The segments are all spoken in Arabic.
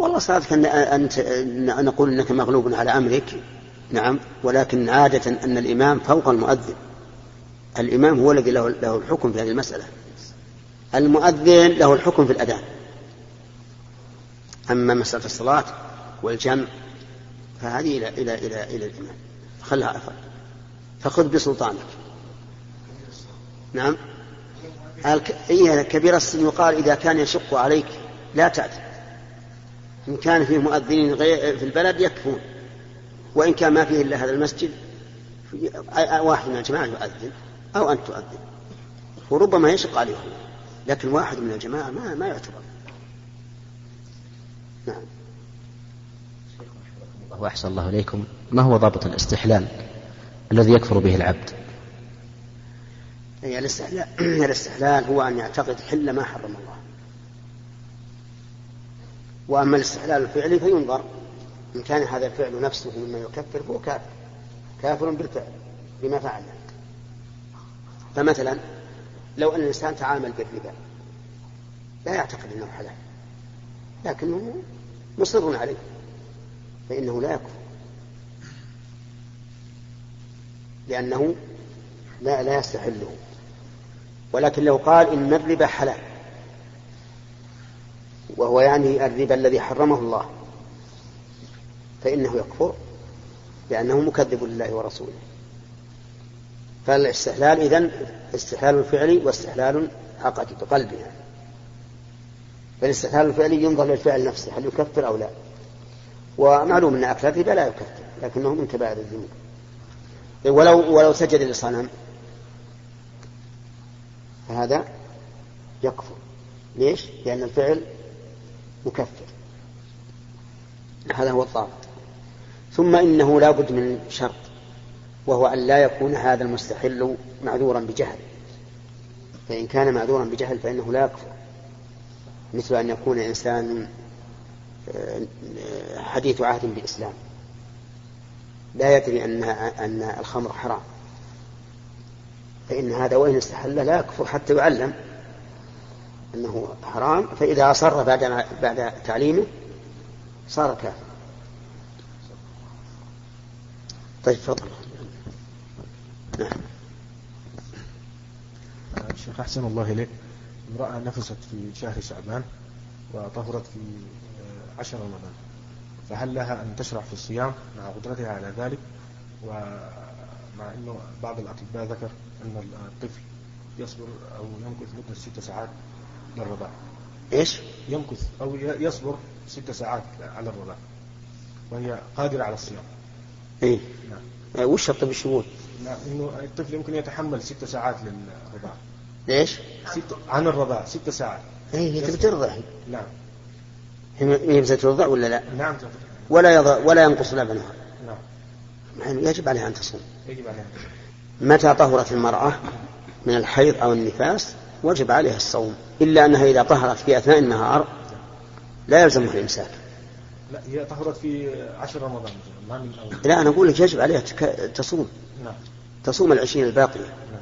والله صادق أن أنت نقول أنك مغلوب على أمرك. نعم. ولكن عادة أن الإمام فوق المؤذن. الإمام هو الذي له, له الحكم في هذه المسألة. المؤذن له الحكم في الأذان. أما مسألة الصلاة والجمع فهذه إلى إلى إلى إلى الإمام. خلها أفضل. فخذ بسلطانك. نعم. هي كبير السن يقال إذا كان يشق عليك لا تأتي إن كان فيه مؤذنين في البلد يكفون. وإن كان ما فيه إلا هذا المسجد واحد من الجماعة يؤذن أو أنت تؤذن. وربما يشق عليهم لكن واحد من الجماعة ما ما يعتبر. نعم. وأحسن الله إليكم. ما هو ضابط الاستحلال الذي يكفر به العبد؟ هي الاستحلال الاستحلال هو أن يعتقد حل ما حرم الله. وأما الاستحلال الفعلي فينظر. إن كان هذا الفعل نفسه مما يكفر فهو كافر. كافر بالفعل بما فعل. فمثلا لو أن الإنسان تعامل بالربا لا يعتقد أنه حلال. لكنه مصر عليه فإنه لا يكفر. لأنه لا لا يستحله. ولكن لو قال إن الربا حلال وهو يعني الربا الذي حرمه الله فإنه يكفر لأنه مكذب لله ورسوله فالاستحلال إذن استحلال فعلي واستحلال عقدي بقلبه يعني. فالاستحلال الفعلي ينظر للفعل نفسه هل يكفر أو لا ومعلوم أن أكل الربا لا يكفر لكنه من كبائر الذنوب ولو ولو سجد لصنم فهذا يكفر ليش؟ لأن الفعل مكفر. هذا هو الضابط ثم إنه لا بد من شرط وهو أن لا يكون هذا المستحل معذورا بجهل. فإن كان معذورا بجهل فإنه لا يكفر. مثل أن يكون إنسان آه، حديث عهد بالإسلام. لا يدري أن أن الخمر حرام. فإن هذا وإن استحل لا يكفر حتى يعلم. أنه حرام فإذا أصر بعد بعد تعليمه صار كافرا طيب تفضل. نعم. الشيخ أحسن الله إليك. امرأة نفست في شهر شعبان وطهرت في آه، عشر رمضان. فهل لها أن تشرع في الصيام مع قدرتها على ذلك؟ ومع أنه بعض الأطباء ذكر أن الطفل يصبر أو يمكث مدة ست ساعات للرضاع إيش؟ يمكث أو يصبر ست ساعات على الرضاع وهي قادرة على الصيام. إيه. نعم. آه، وش الطب الشمول؟ نعم إنه الطفل يمكن يتحمل ست ساعات للرضاع ليش؟ ست عن الرضاع ست ساعات. إيه هي تبي ترضع نعم. هي ترضع ولا لا؟ نعم ترضع ولا يضع ولا ينقص لبنها نعم يجب عليها أن تصوم. يجب عليها أن تصوم. متى طهرت المرأة؟ من الحيض أو النفاس؟ وجب عليها الصوم إلا أنها إذا طهرت في أثناء النهار لا يلزمها الإمساك لا هي طهرت في عشر رمضان ما من أول. لا أنا أقول لك يجب عليها تصوم. نعم. تصوم العشرين الباقية. نعم.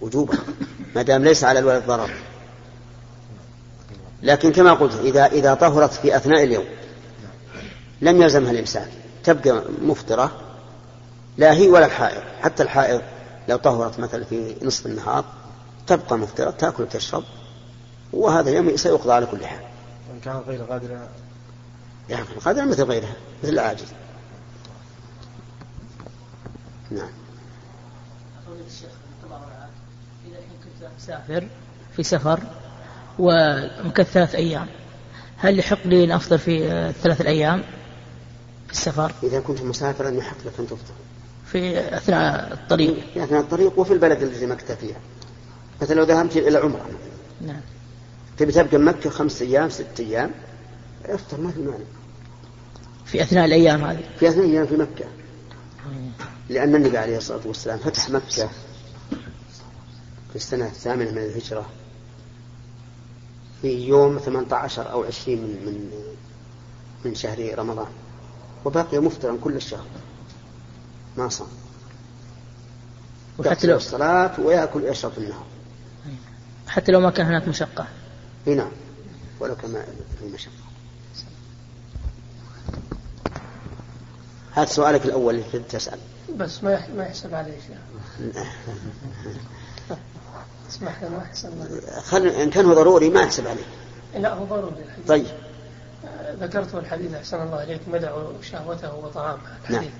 وجوبا ما دام ليس على الولد ضرر. لكن كما قلت إذا إذا طهرت في أثناء اليوم لم يلزمها الإمساك تبقى مفطرة لا هي ولا الحائض. حتى الحائض لو طهرت مثلا في نصف النهار تبقى مفطرة تأكل وتشرب وهذا اليوم سيقضى على كل حال. وإن كانت غير قادرة. يعني قادرة مثل غيرها مثل العاجز. نعم. إذا كنت مسافر في سفر ومكث ثلاث أيام هل يحق لي أن أفطر في ثلاث الأيام في السفر؟ إذا كنت مسافرا يحق لك أن تفطر. في أثناء الطريق. في أثناء الطريق وفي البلد الذي مكث فيها. مثلا لو ذهبت إلى عمرة نعم. تبي تبقى مكة خمس أيام ست أيام أفطر ما في مانع. في أثناء الأيام هذه. في أثناء الأيام في مكة. لأن النبي عليه الصلاة والسلام فتح مكة في السنة الثامنة من الهجرة في يوم 18 أو 20 من من من شهر رمضان. وبقي مفطرا كل الشهر. ما صام. وحتى لو الصلاة ويأكل ويشرب في النهار. حتى لو ما كان هناك مشقة. إي نعم. ولو كان في مشقة. هات سؤالك الأول اللي تسأل. بس ما ما يحسب عليه شيء اسمح لي ما يحسب إن كان هو ضروري ما يحسب عليه لا هو ضروري الحديث. طيب. آه، ذكرت الحديث أحسن الله إليك مدعوا شهوته وطعامه. الحديث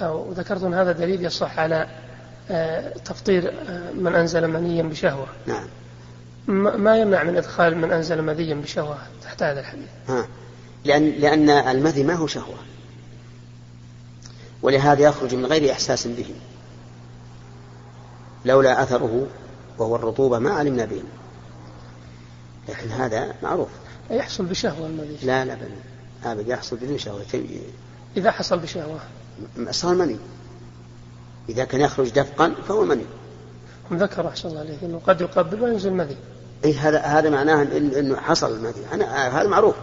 نعم. وذكرت أن هذا دليل يصح على تفطير آه، من أنزل منيا بشهوة. نعم. ما يمنع من إدخال من أنزل مذيا بشهوة؟ تحت هذا الحديث. ها. لأن لأن المذي ما هو شهوة. ولهذا يخرج من غير إحساس به. لولا أثره وهو الرطوبة ما علمنا به. لكن هذا معروف. يحصل بشهوة المذي. لا لا بل أبد يحصل بدون شهوة. إذا حصل بشهوة. صار مني. إذا كان يخرج دفقا فهو مني. ذكر أحسن الله عليك أنه قد يقبل وينزل مذي اي هذا هذا معناه إن- إنه حصل المذي أنا هذا معروف.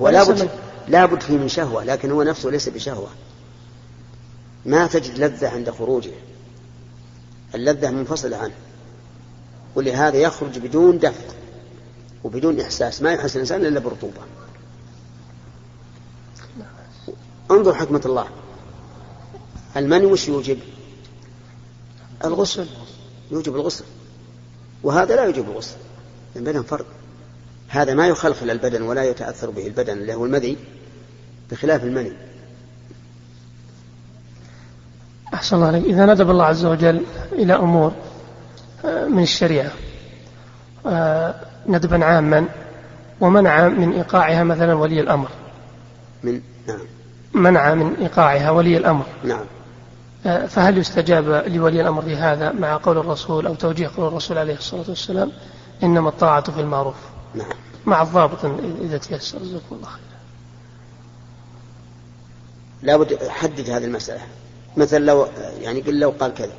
هو لابد لابد فيه من شهوة لكن هو نفسه ليس بشهوة. ما تجد لذة عند خروجه. اللذة منفصلة عنه. ولهذا يخرج بدون دفق وبدون إحساس. ما يحس الإنسان إلا برطوبة. انظر حكمة الله. المني وش يوجب؟ الغسل. يوجب الغسل. وهذا لا يوجب الغسل. البدن فرد هذا ما يخلخل البدن ولا يتأثر به البدن اللي هو المذي بخلاف المني. أحسن الله عليك. إذا ندب الله عز وجل إلى أمور آه، من الشريعة. آه، ندبا عاما. ومنع من إيقاعها مثلا ولي الأمر. من نعم. منع من إيقاعها ولي الأمر. نعم. فهل يستجاب لولي الأمر لهذا مع قول الرسول أو توجيه قول الرسول عليه الصلاة والسلام؟ إنما الطاعة في المعروف. نعم. مع الضابط إذا تيسر. جزاكم الله خير لابد حدد هذه المسألة. مثل لو يعني قل لو قال كذا.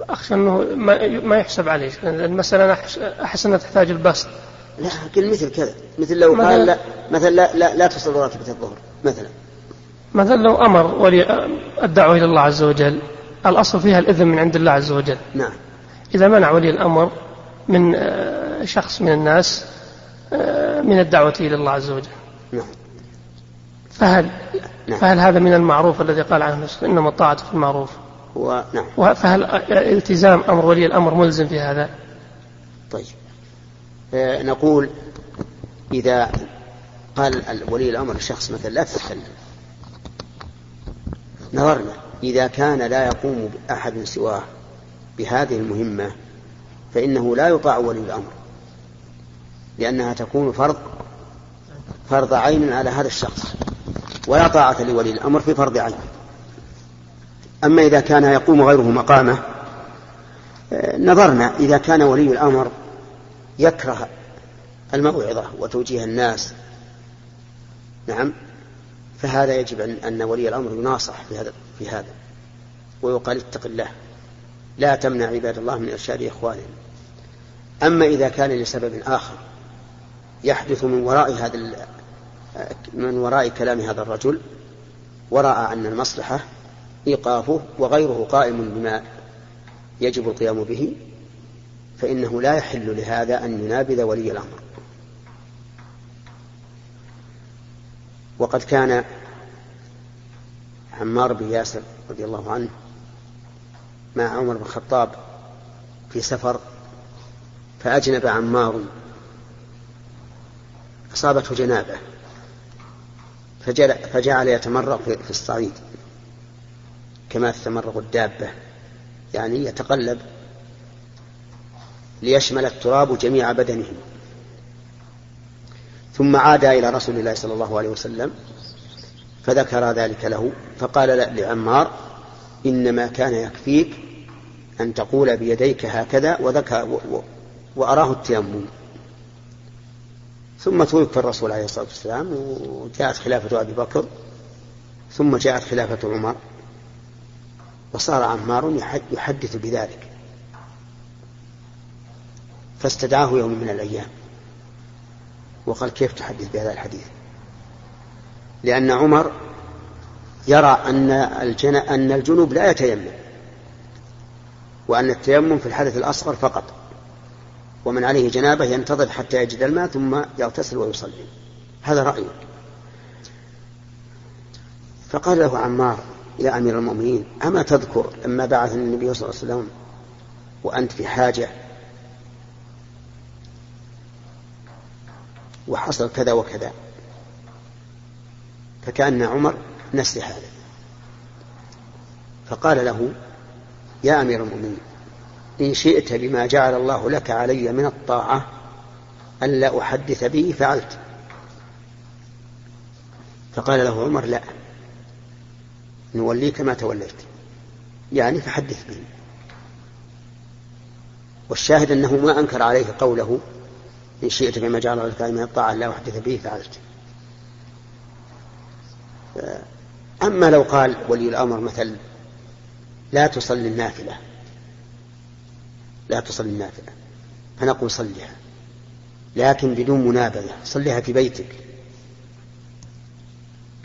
أخشى أنه ما ما يحسب عليه. المسألة أنا أحس- أنها تحتاج البسط. لا قل مثل كذا. مثل لو مثلا- قال لا مثل لا لا, لا تصل راتبة الظهر مثلا. مثلا لو أمر ولي الدعوة إلى الله عز وجل الأصل فيها الإذن من عند الله عز وجل. نعم. إذا منع ولي الأمر من آه، شخص من الناس آه، من الدعوة إلى الله عز وجل. نعم. فهل نعم. فهل هذا من المعروف الذي قال عنه إنما الطاعة في المعروف. هو نعم. و- فهل التزام أمر ولي الأمر ملزم في هذا؟ طيب. آه نقول إذا قال ولي الأمر للشخص مثلا لا تتكلم. نظرنا. إذا كان لا يقوم أحد سواه بهذه المهمة فإنه لا يطاع ولي الأمر لأنها تكون فرض فرض عين على هذا الشخص ولا طاعة لولي الأمر في فرض عين. أما إذا كان يقوم غيره مقامه آه، نظرنا إذا كان ولي الأمر يكره الموعظة وتوجيه الناس. نعم. فهذا يجب أن أن ولي الأمر يناصح في هذا في هذا. ويقال اتق الله. لا تمنع عباد الله من إرشاد إخوانهم. أما إذا كان لسبب آخر يحدث من وراء هذا من وراء كلام هذا الرجل ورأى أن المصلحة إيقافه وغيره قائم بما يجب القيام به فإنه لا يحل لهذا أن ينابذ ولي الأمر. وقد كان عمار بن ياسر رضي الله عنه مع عمر بن الخطاب في سفر فأجنب عمار أصابته جنابة فجعل يتمرق في في الصعيد كما تتمرق الدابة يعني يتقلب ليشمل التراب جميع بدنه. ثم عاد إلى رسول الله صلى الله عليه وسلم فذكر ذلك له فقال لعمار إنما كان يكفيك أن تقول بيديك هكذا وذكر وأراه التيمم. ثم توفي الرسول عليه الصلاة والسلام وجاءت خلافة أبي بكر ثم جاءت خلافة عمر وصار عمار يح- يحدث بذلك. فاستدعاه يوم من الأيام. وقال كيف تحدث بهذا الحديث؟ لأن عمر يرى أن الجن... أن الجنوب لا يتيمم وأن التيمم في الحدث الأصغر فقط ومن عليه جنابة ينتظر حتى يجد الماء ثم يغتسل ويصلي. هذا رأيه فقال له عمار يا أمير المؤمنين أما تذكر لما بعث النبي صلى الله عليه وسلم وأنت في حاجة وحصل كذا وكذا. فكأن عمر نسي هذا. فقال له يا أمير المؤمنين إن شئت بما جعل الله لك علي من الطاعة ألا أحدث به فعلت. فقال له عمر لا نوليك ما توليت يعني فحدث به والشاهد أنه ما أنكر عليه قوله إن شئت بما جعل لك من الطاعة لا أحدث به فعلت. أما لو قال ولي الأمر مثل لا تصلي النافلة لا تصلي النافلة فنقول صلها لكن بدون منابذة صلها في بيتك.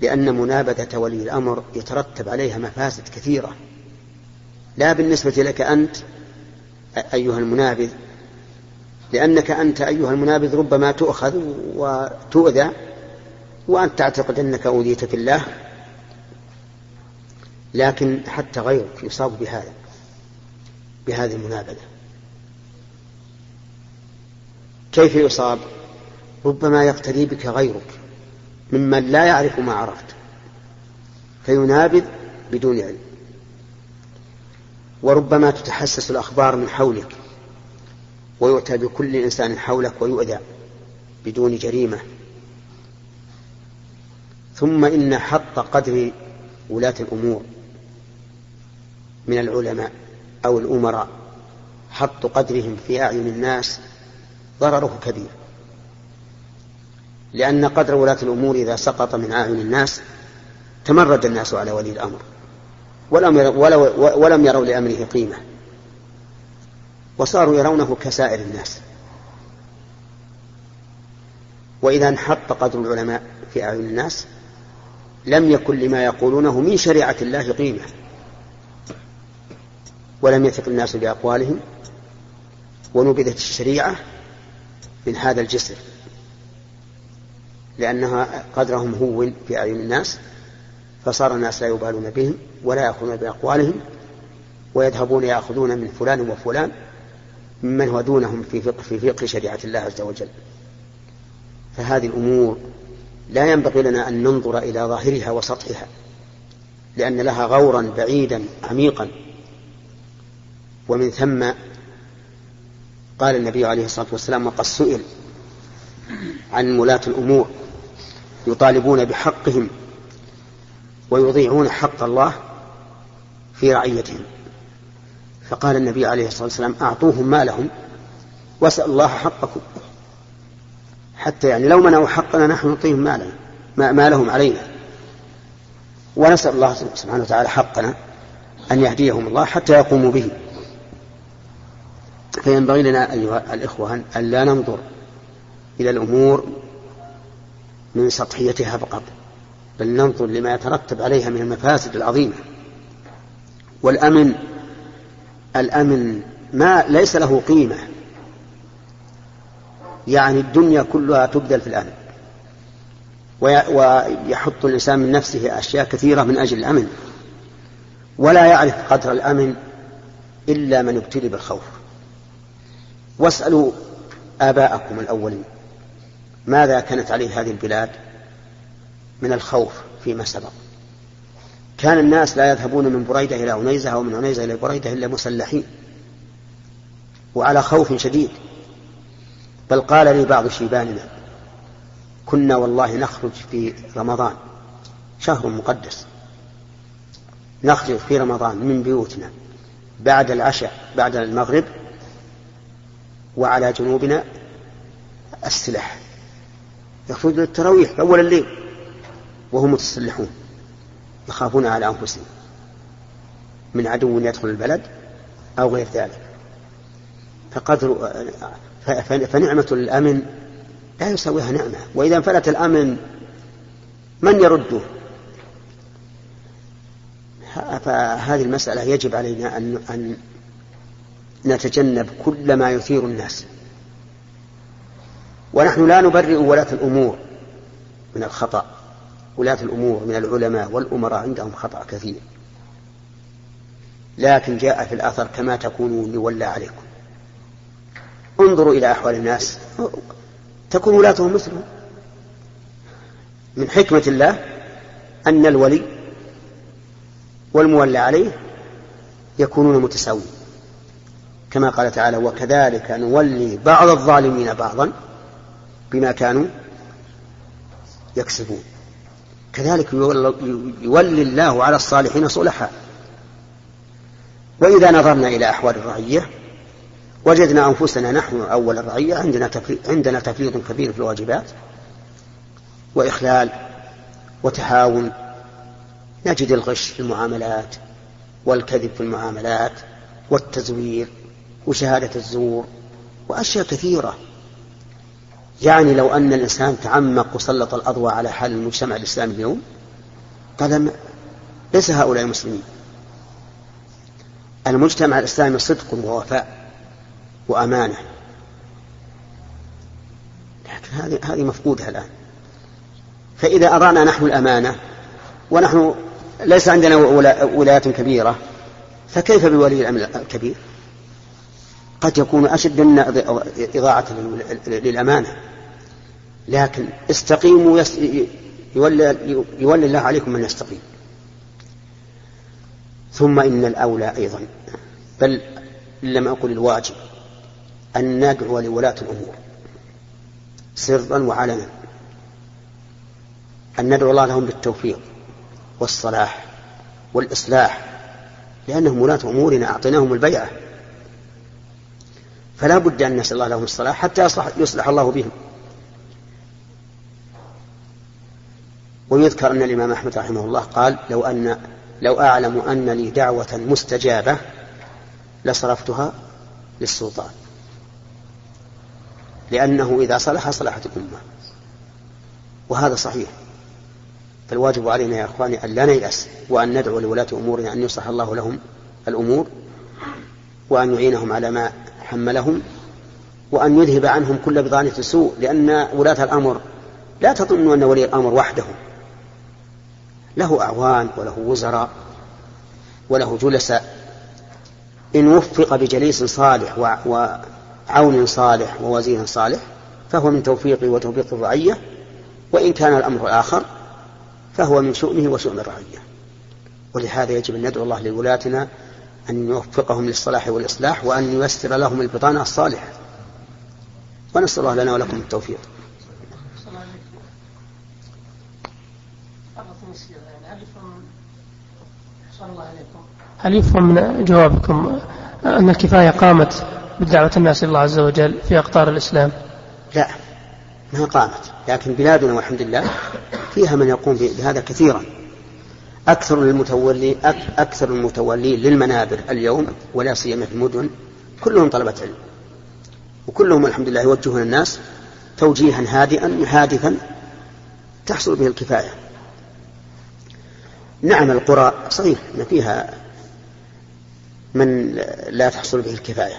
لأن منابذة ولي الأمر يترتب عليها مفاسد كثيرة. لا بالنسبة لك أنت أيها المنابذ لأنك أنت أيها المنابذ ربما تؤخذ وتؤذى وأنت تعتقد أنك أوذيت في الله لكن حتى غيرك يصاب بهذا بهذه المنابذة. كيف يصاب؟ ربما يقتدي بك غيرك ممن لا يعرف ما عرفت فينابذ بدون علم. وربما تتحسس الأخبار من حولك. ويؤتى بكل إنسان حولك ويؤذى بدون جريمة. ثم إن حط قدر ولاة الأمور من العلماء أو الأمراء. حط قدرهم في أعين الناس ضرره كبير. لأن قدر ولاة الأمور إذا سقط من أعين الناس تمرد الناس على ولي الأمر. ولم يروا, لأمره قيمة. وصاروا يرونه كسائر الناس. وإذا انحط قدر العلماء في أعين الناس لم يكن لما يقولونه من شريعة الله قيمة. ولم يثق الناس بأقوالهم ونبذت الشريعة من هذا الجسر. لأنها قدرهم هون في أعين الناس فصار الناس لا يبالون بهم ولا يأخذون بأقوالهم ويذهبون يأخذون من فلان وفلان ممن هو دونهم في فقه, في فقه شريعة الله عز وجل. فهذه الأمور لا ينبغي لنا أن ننظر إلى ظاهرها وسطحها لأن لها غورا بعيدا عميقا. ومن ثم قال النبي عليه الصلاة والسلام وقد سئل عن ولاة الأمور يطالبون بحقهم ويضيعون حق الله في رعيتهم. فقال النبي عليه الصلاة والسلام أعطوهم مالهم واسأل الله حقكم. حتى يعني لو منعوا حقنا نحن نعطيهم مالنا ما لهم علينا. ونسأل الله سبحانه وتعالى حقنا أن يهديهم الله حتى يقوموا به. فينبغي لنا أيها الإخوة أن لا ننظر إلى الأمور من سطحيتها فقط بل ننظر لما يترتب عليها من المفاسد العظيمة والأمن الأمن ما ليس له قيمة. يعني الدنيا كلها تبذل في الأمن. ويحط الإنسان من نفسه أشياء كثيرة من أجل الأمن. ولا يعرف قدر الأمن إلا من ابتلي بالخوف. واسألوا آباءكم الأولين ماذا كانت عليه هذه البلاد من الخوف فيما سبق. كان الناس لا يذهبون من بريدة إلى عنيزة أو من عنيزة إلى بريدة إلا مسلحين وعلى خوف شديد. بل قال لي بعض شيباننا كنا والله نخرج في رمضان شهر مقدس. نخرج في رمضان من بيوتنا بعد العشاء بعد المغرب وعلى جنوبنا السلاح. يخرجون للتراويح في أول الليل وهم متسلحون. يخافون على أنفسهم من عدو يدخل البلد أو غير ذلك. فقدر فنعمة الأمن لا يساويها نعمة. وإذا انفلت الأمن من يرده؟ فهذه المسألة يجب علينا أن, نتجنب كل ما يثير الناس. ونحن لا نبرئ ولاة الأمور من الخطأ. ولاة الأمور من العلماء والأمراء عندهم خطأ كثير. لكن جاء في الأثر كما تكونون يولى عليكم. انظروا إلى أحوال الناس. تكون ولاتهم مثلهم من حكمة الله أن الولي والمولى عليه يكونون متساويين. كما قال تعالى وكذلك نولي بعض الظالمين بعضا بما كانوا يكسبون. كذلك يولي الله على الصالحين صلحا وإذا نظرنا إلى أحوال الرعية وجدنا أنفسنا نحن أول الرعية عندنا عندنا تفريط كبير في الواجبات وإخلال وتهاون. نجد الغش في المعاملات والكذب في المعاملات والتزوير وشهادة الزور وأشياء كثيرة. يعني لو أن الإنسان تعمق وسلط الأضواء على حال المجتمع الإسلامي اليوم قال ليس هؤلاء المسلمين. المجتمع الإسلامي صدق ووفاء وأمانة. لكن هذه هذه مفقودة الآن. فإذا أضعنا نحن الأمانة ونحن ليس عندنا ولايات كبيرة فكيف بولي الأمر الكبير؟ قد يكون أشد منا إضاعة للأمانة. لكن استقيموا يولي, يولي الله عليكم من يستقيم. ثم إن الأولى أيضا. بل لم أقل الواجب أن ندعو لولاة الأمور. سرا وعلنا. أن ندعو الله لهم بالتوفيق والصلاح والإصلاح. لأنهم ولاة أمورنا أعطيناهم البيعة. فلا بد أن نسأل الله لهم الصلاح حتى يصلح, يصلح الله بهم. ويذكر أن الإمام أحمد رحمه الله قال لو أن لو أعلم أن لي دعوة مستجابة لصرفتها للسلطان. لأنه إذا صلح صلحت الأمة. وهذا صحيح. فالواجب علينا يا أخواني أن لا نيأس وأن ندعو لولاة أمورنا أن يصلح الله لهم الأمور وأن يعينهم على ما حملهم وأن يذهب عنهم كل بضانة سوء لأن ولاة الأمر لا تظنوا أن ولي الأمر وحده. له أعوان وله وزراء وله جلساء. إن وفق بجليس صالح وعون صالح ووزير صالح فهو من توفيقه وتوفيق الرعية وإن كان الأمر آخر فهو من شؤمه وشؤم الرعية. ولهذا يجب أن ندعو الله لولاتنا أن يوفقهم للصلاح والإصلاح وأن ييسر لهم البطانة الصالحة. ونسأل الله لنا ولكم التوفيق. هل يفهم من جوابكم؟ أن الكفاية قامت بدعوة الناس إلى الله عز وجل في أقطار الإسلام؟ لا ما قامت. لكن بلادنا والحمد لله فيها من يقوم بهذا كثيرا. أكثر المتولي أكثر المتولين للمنابر اليوم ولا سيما في المدن كلهم طلبة علم. وكلهم الحمد لله يوجهون الناس توجيها هادئا حادثا تحصل به الكفاية. نعم القرى صحيح أن فيها من لا تحصل به الكفاية.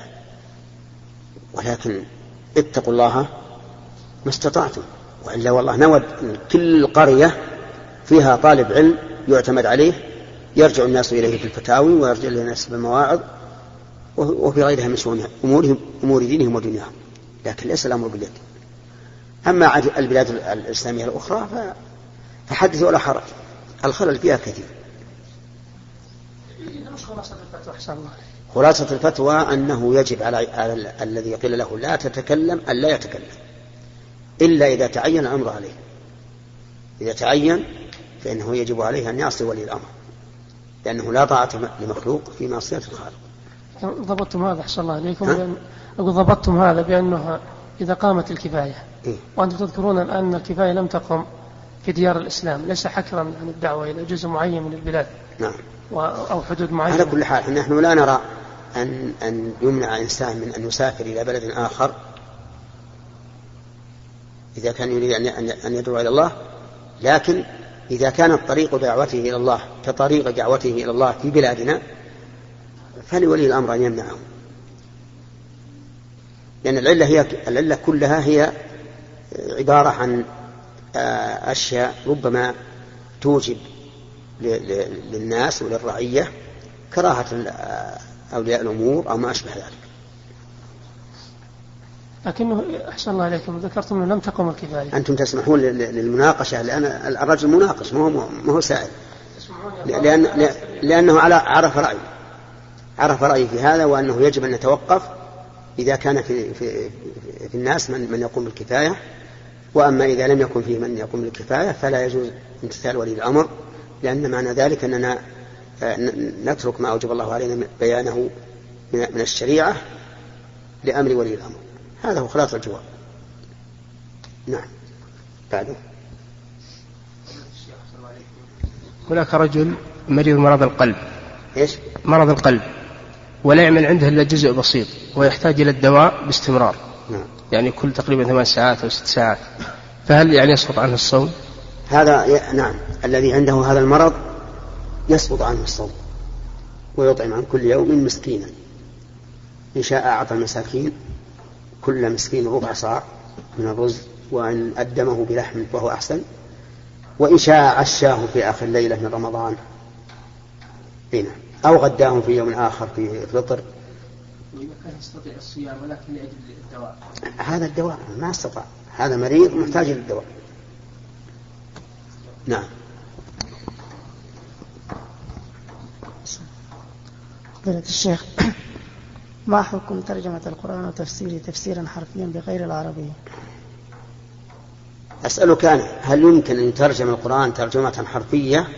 ولكن اتقوا الله ما استطعتم. وإلا والله نود كل قرية فيها طالب علم يعتمد عليه يرجع الناس إليه في الفتاوي ويرجع الناس بالمواعظ وفي غيرها من شؤون أمورهم أمور دينهم ودنياهم. لكن ليس الأمر باليد. أما البلاد الإسلامية الأخرى فحدث ولا حرج. الخلل فيها كثير. خلاصة الفتوى أنه يجب على, على الذي قيل له لا تتكلم أن لا يتكلم. إلا إذا تعين الأمر عليه. إذا تعين فإنه يجب عليه أن يعصي ولي الأمر لأنه لا طاعة لمخلوق في معصية الخالق. ضبطتم هذا أحسن الله عليكم بأن أقول ضبطتم هذا بأنه إذا قامت الكفاية إيه؟ وأنتم تذكرون الآن أن الكفاية لم تقم في ديار الإسلام ليس حكرا عن الدعوة إلى جزء معين من البلاد. نعم. أو حدود معينة. على كل حال نحن لا نرى أن أن يمنع إنسان من أن يسافر إلى بلد آخر إذا كان يريد أن يدعو إلى الله لكن إذا كانت طريق دعوته إلى الله كطريق دعوته إلى الله في بلادنا فلولي الأمر أن يمنعه. لأن العلة هي العلة كلها هي عبارة عن آه، أشياء ربما توجب للناس وللرعية كراهة أولياء الأمور أو ما أشبه ذلك. لكنه أحسن الله عليكم ذكرتم أنه لم تقم الكفاية أنتم تسمحون للمناقشة لأن الرجل مناقش ما هو ما هو سائل. لأن لأنه على عرف رأي عرف رأيه في هذا وأنه يجب أن نتوقف إذا كان في في في الناس من من يقوم بالكفاية. وأما إذا لم يكن فيه من يقوم بالكفاية فلا يجوز امتثال ولي الأمر لأن معنى ذلك أننا آه، نترك ما أوجب الله علينا بيانه من الشريعة لأمر ولي الأمر. هذا هو خلاص الجواب. نعم. بعده. هناك رجل مريض مرض القلب. إيش؟ مرض القلب. ولا يعمل عنده إلا جزء بسيط ويحتاج إلى الدواء باستمرار. نعم. يعني كل تقريبا ثمان ساعات أو ست ساعات. فهل يعني يسقط عنه الصوم؟ هذا ي... نعم. الذي عنده هذا المرض يسقط عنه الصوم. ويطعم عن كل يوم مسكينا. إن شاء أعطى المساكين كل مسكين ربع صاع من الرز وإن أدمه بلحم فهو أحسن. وإن شاء عشاه في آخر ليلة من رمضان. هنا أو غداه في يوم آخر في فطر كان يستطيع الصيام ولكن لأجل الدواء هذا الدواء ما استطاع. هذا مريض محتاج للدواء نعم. فضيلة الشيخ. ما حكم ترجمة القرآن وتفسيره تفسيرا حرفيا بغير العربية؟ أسألك أنا هل يمكن أن يترجم القرآن ترجمة حرفية؟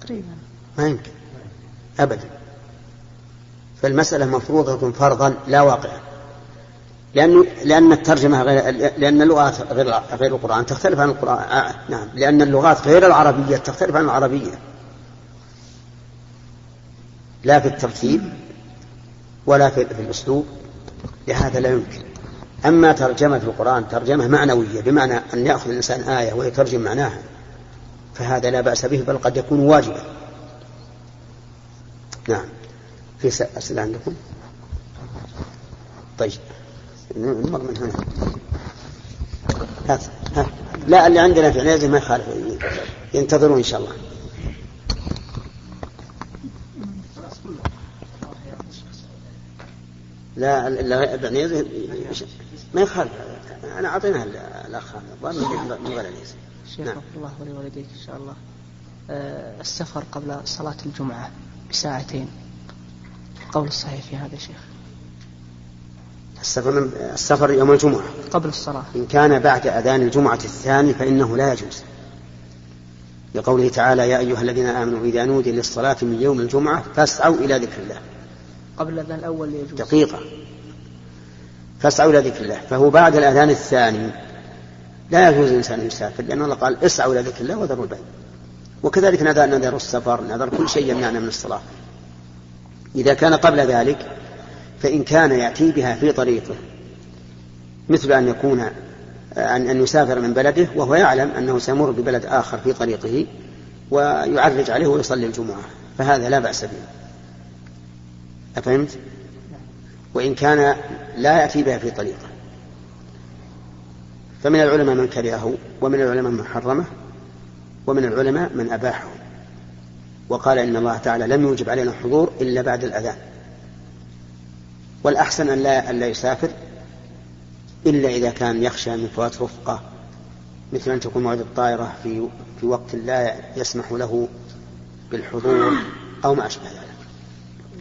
تقريبا. ما يمكن. أبدا. فالمسألة مفروضة فرضا لا واقعا. لأن لأن الترجمة غير لأن اللغات غير غير القرآن تختلف عن القرآن. آه نعم. لأن اللغات غير العربية تختلف عن العربية. لا في الترتيب ولا في, الأسلوب لهذا لا يمكن. أما ترجمة القرآن ترجمة معنوية بمعنى أن يأخذ الإنسان آية ويترجم معناها فهذا لا بأس به بل قد يكون واجبا. نعم. في أسئلة عندكم؟ طيب. نمر من هنا. هات ها. لا اللي عندنا في عنيزة ما يخالف. ينتظرون إن شاء الله. لا لا ما يخالف أنا اعطيناها الأخ من غير شيخ نعم. الله ولوالديك إن شاء الله. أه السفر قبل صلاة الجمعة بساعتين قول الصحيح في هذا شيخ؟ السفر من السفر يوم الجمعة. قبل الصلاة. إن كان بعد أذان الجمعة الثاني فإنه لا يجوز. لقوله تعالى يا أيها الذين آمنوا إذا نودي للصلاة من يوم الجمعة فاسعوا إلى ذكر الله. قبل الأذان الأول يجوز. دقيقة. فاسعوا إلى ذكر الله. فهو بعد الأذان الثاني. لا يجوز الإنسان أن يسافر لأن الله قال اسعوا إلى ذكر الله وذروا البيع. وكذلك نذر نذر السفر نذر كل شيء يمنعنا من الصلاة. إذا كان قبل ذلك فإن كان يأتي بها في طريقه مثل أن يكون أن أن يسافر من بلده وهو يعلم أنه سيمر ببلد آخر في طريقه ويعرج عليه ويصلي الجمعة. فهذا لا بأس به. أفهمت؟ وإن كان لا يأتي بها في طريقة. فمن العلماء من كرهه ومن العلماء من حرمه ومن العلماء من أباحه. وقال إن الله تعالى لم يوجب علينا الحضور إلا بعد الأذان. والأحسن أن لا, أن لا يسافر إلا إذا كان يخشى من فوات رفقة مثل أن تكون موعد الطائرة في في وقت لا يسمح له بالحضور أو ما أشبه ذلك.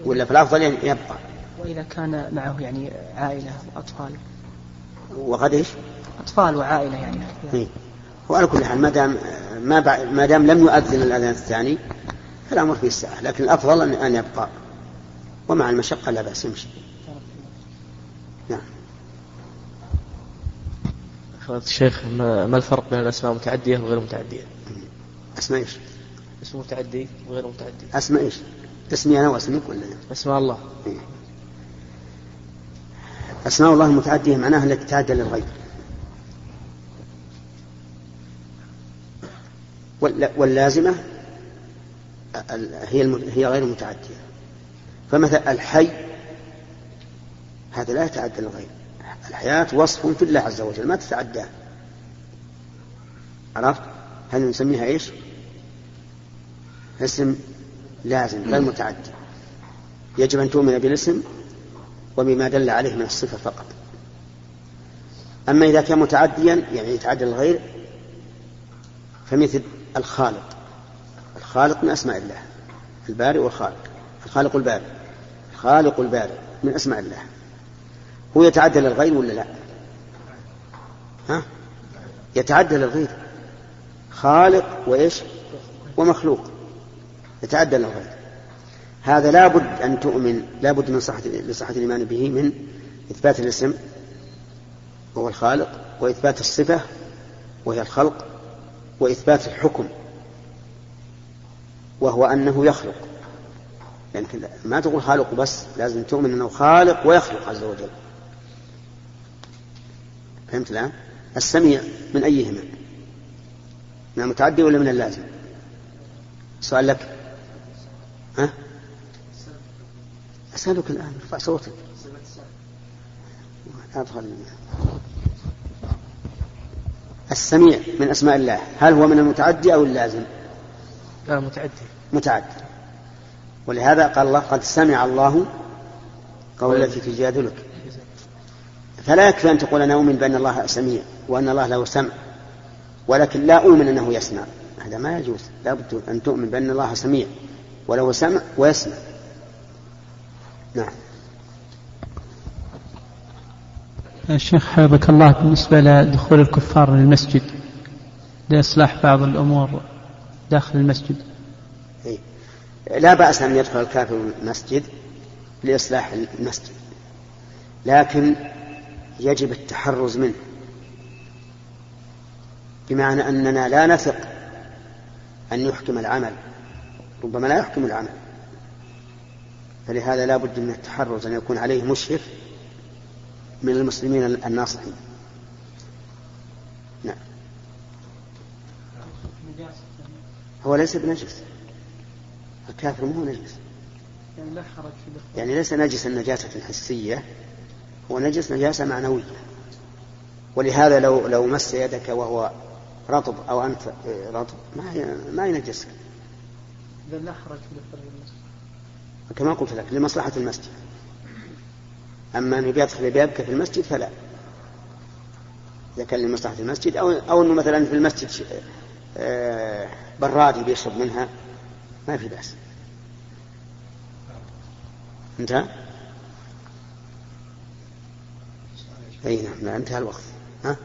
ولا في الأفضل يبقى وإذا كان معه يعني عائلة وأطفال وقد إيش؟ أطفال وعائلة يعني إيه. وعلى كل حال ما دام ما ما دام لم يؤذن الأذان الثاني فالأمر فيه الساعة لكن الأفضل أن أن يبقى ومع المشقة لا بأس يمشي نعم الشيخ ما الفرق بين الأسماء المتعدية وغير متعدية؟ أسماء إيش؟ اسم متعدي وغير متعدي أسماء إيش؟ اسمي أنا واسمك ولا أسماء الله. إيه؟ أسماء الله المتعدية معناها التي تعدى للغير واللازمة هي هي غير متعدية. فمثلا الحي هذا لا يتعدى للغير الحياة وصف في الله عز وجل ما تتعداه. عرفت؟ هل نسميها إيش؟ اسم لازم غير متعدي يجب أن تؤمن بالاسم وبما دل عليه من الصفة فقط. أما إذا كان متعديا يعني يتعدى الغير فمثل الخالق. الخالق من أسماء الله البارئ والخالق. الخالق البارئ الخالق البارئ من أسماء الله. هو يتعدى للغير ولا لا؟ ها؟ يتعدى للغير. خالق وإيش؟ ومخلوق. يتعدى للغير هذا. لابد أن تؤمن لابد من صحة لصحة الإيمان به من إثبات الاسم وهو الخالق وإثبات الصفة وهي الخلق وإثبات الحكم وهو أنه يخلق. يعني ما تقول خالق بس لازم تؤمن أنه خالق ويخلق عز وجل. فهمت الآن؟ السميع من أيهما؟ من المتعدي ولا من اللازم؟ سؤال لك. ها؟ أسألك الآن ارفع صوتك. أدخل السميع من أسماء الله هل هو من المتعدي أو اللازم؟ لا متعدي. متعدي. ولهذا قال الله قد سمع الله قول التي تجادلك. فلا يكفي أن تقول أنا أؤمن بأن الله سميع وأن الله له سمع ولكن لا أؤمن أنه يسمع. هذا ما يجوز. لا بد أن تؤمن بأن الله سميع. وله سمع ويسمع. نعم. الشيخ حفظك الله بالنسبة لدخول الكفار للمسجد. لإصلاح بعض الأمور داخل المسجد. إيه؟ لا بأس أن يدخل الكافر المسجد لإصلاح المسجد. لكن يجب التحرز منه. بمعنى أننا لا نثق أن يحكم العمل. ربما لا يحكم العمل. فلهذا لا بد من التحرز أن يكون عليه مشرف من المسلمين الناصحين. نعم. هو ليس بنجس. الكافر مو نجس. يعني لا حرج في يعني ليس نجس النجاسة حسية هو نجس نجاسة معنوية. ولهذا لو لو مس يدك وهو رطب أو أنت رطب ما ما ينجسك. إذا لا حرج في المسجد. كما قلت لك لمصلحة المسجد. أما أنه بيدخل بيبكى في المسجد فلا. إذا كان لمصلحة المسجد أو أو أنه مثلا في المسجد آه، برادي بيشرب منها ما في بأس. انتهى؟ أي نعم انتهى الوقت. ها؟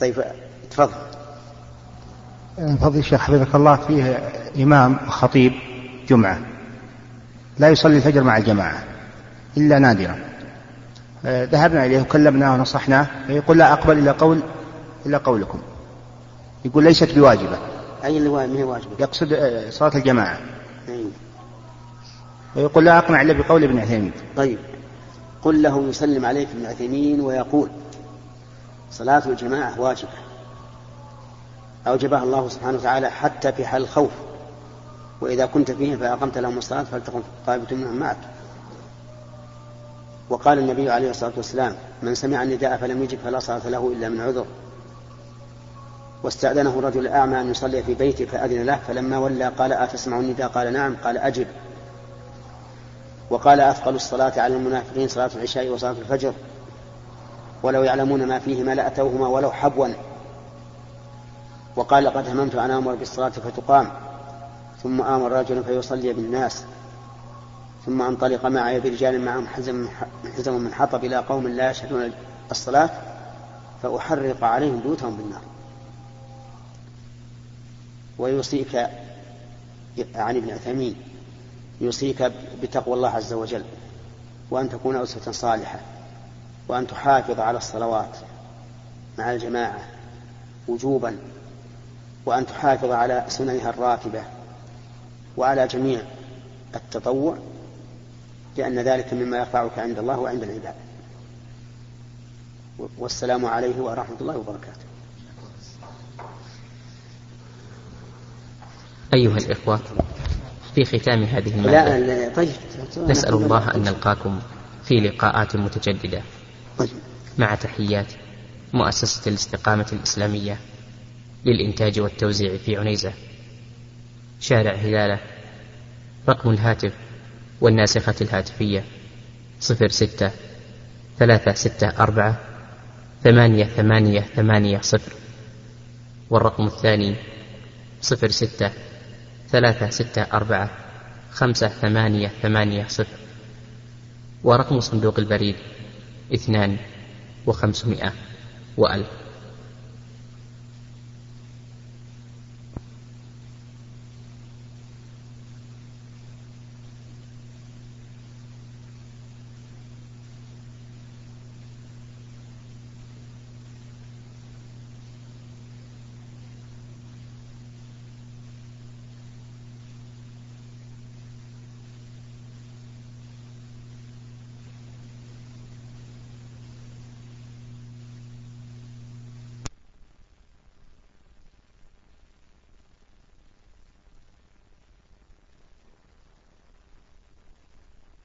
طيب تفضل. فضل الشيخ حفظك الله فيه إمام خطيب جمعة. لا يصلي الفجر مع الجماعة إلا نادرا. آه، ذهبنا إليه وكلمناه ونصحناه يقول لا أقبل إلا قول إلا قولكم. يقول ليست بواجبة. أي اللي ما هي واجبة؟ يقصد آه، صلاة الجماعة. أي. ويقول لا أقنع إلا بقول ابن عثيمين. طيب. قل له يسلم عليك ابن عثيمين ويقول صلاة الجماعة واجبة. أوجبها الله سبحانه وتعالى حتى في حال الخوف. وإذا كنت فيهم فأقمت لهم الصلاة فلتقم طائفة منهم معك. وقال النبي عليه الصلاة والسلام من سمع النداء فلم يجب فلا صلاة له إلا من عذر. واستأذنه الرجل الأعمى أن يصلي في بيته فأذن له فلما ولى قال أتسمع النداء؟ قال نعم. قال أجب. وقال أثقل الصلاة على المنافقين صلاة العشاء وصلاة الفجر ولو يعلمون ما فيهما لأتوهما ولو حبوا وقال لقد هممت أن آمر بالصلاة فتقام. ثم آمر رجلا فيصلي بالناس. ثم انطلق معي برجال معهم حزم حزم من حطب إلى قوم لا يشهدون الصلاة فأحرق عليهم بيوتهم بالنار. ويوصيك عن ابن عثيمين يوصيك بتقوى الله عز وجل وأن تكون أسوة صالحة وأن تحافظ على الصلوات مع الجماعة وجوبا وأن تحافظ على سننها الراتبة وعلى جميع التطوع لأن ذلك مما يرفعك عند الله وعند العباد. والسلام عليه ورحمة الله وبركاته. أيها الإخوة في ختام هذه المادة لا طيب نسأل الله أن نلقاكم في لقاءات متجددة. طيب. مع تحيات مؤسسة الاستقامة الإسلامية. للإنتاج والتوزيع في عنيزة. شارع هلالة رقم الهاتف والناسخة الهاتفية صفر ستة ثلاثة ستة أربعة ثمانية ثمانية ثمانية صفر والرقم الثاني صفر ستة ثلاثة ستة أربعة خمسة ثمانية ثمانية صفر ورقم صندوق البريد اثنان وخمسمائة وألف.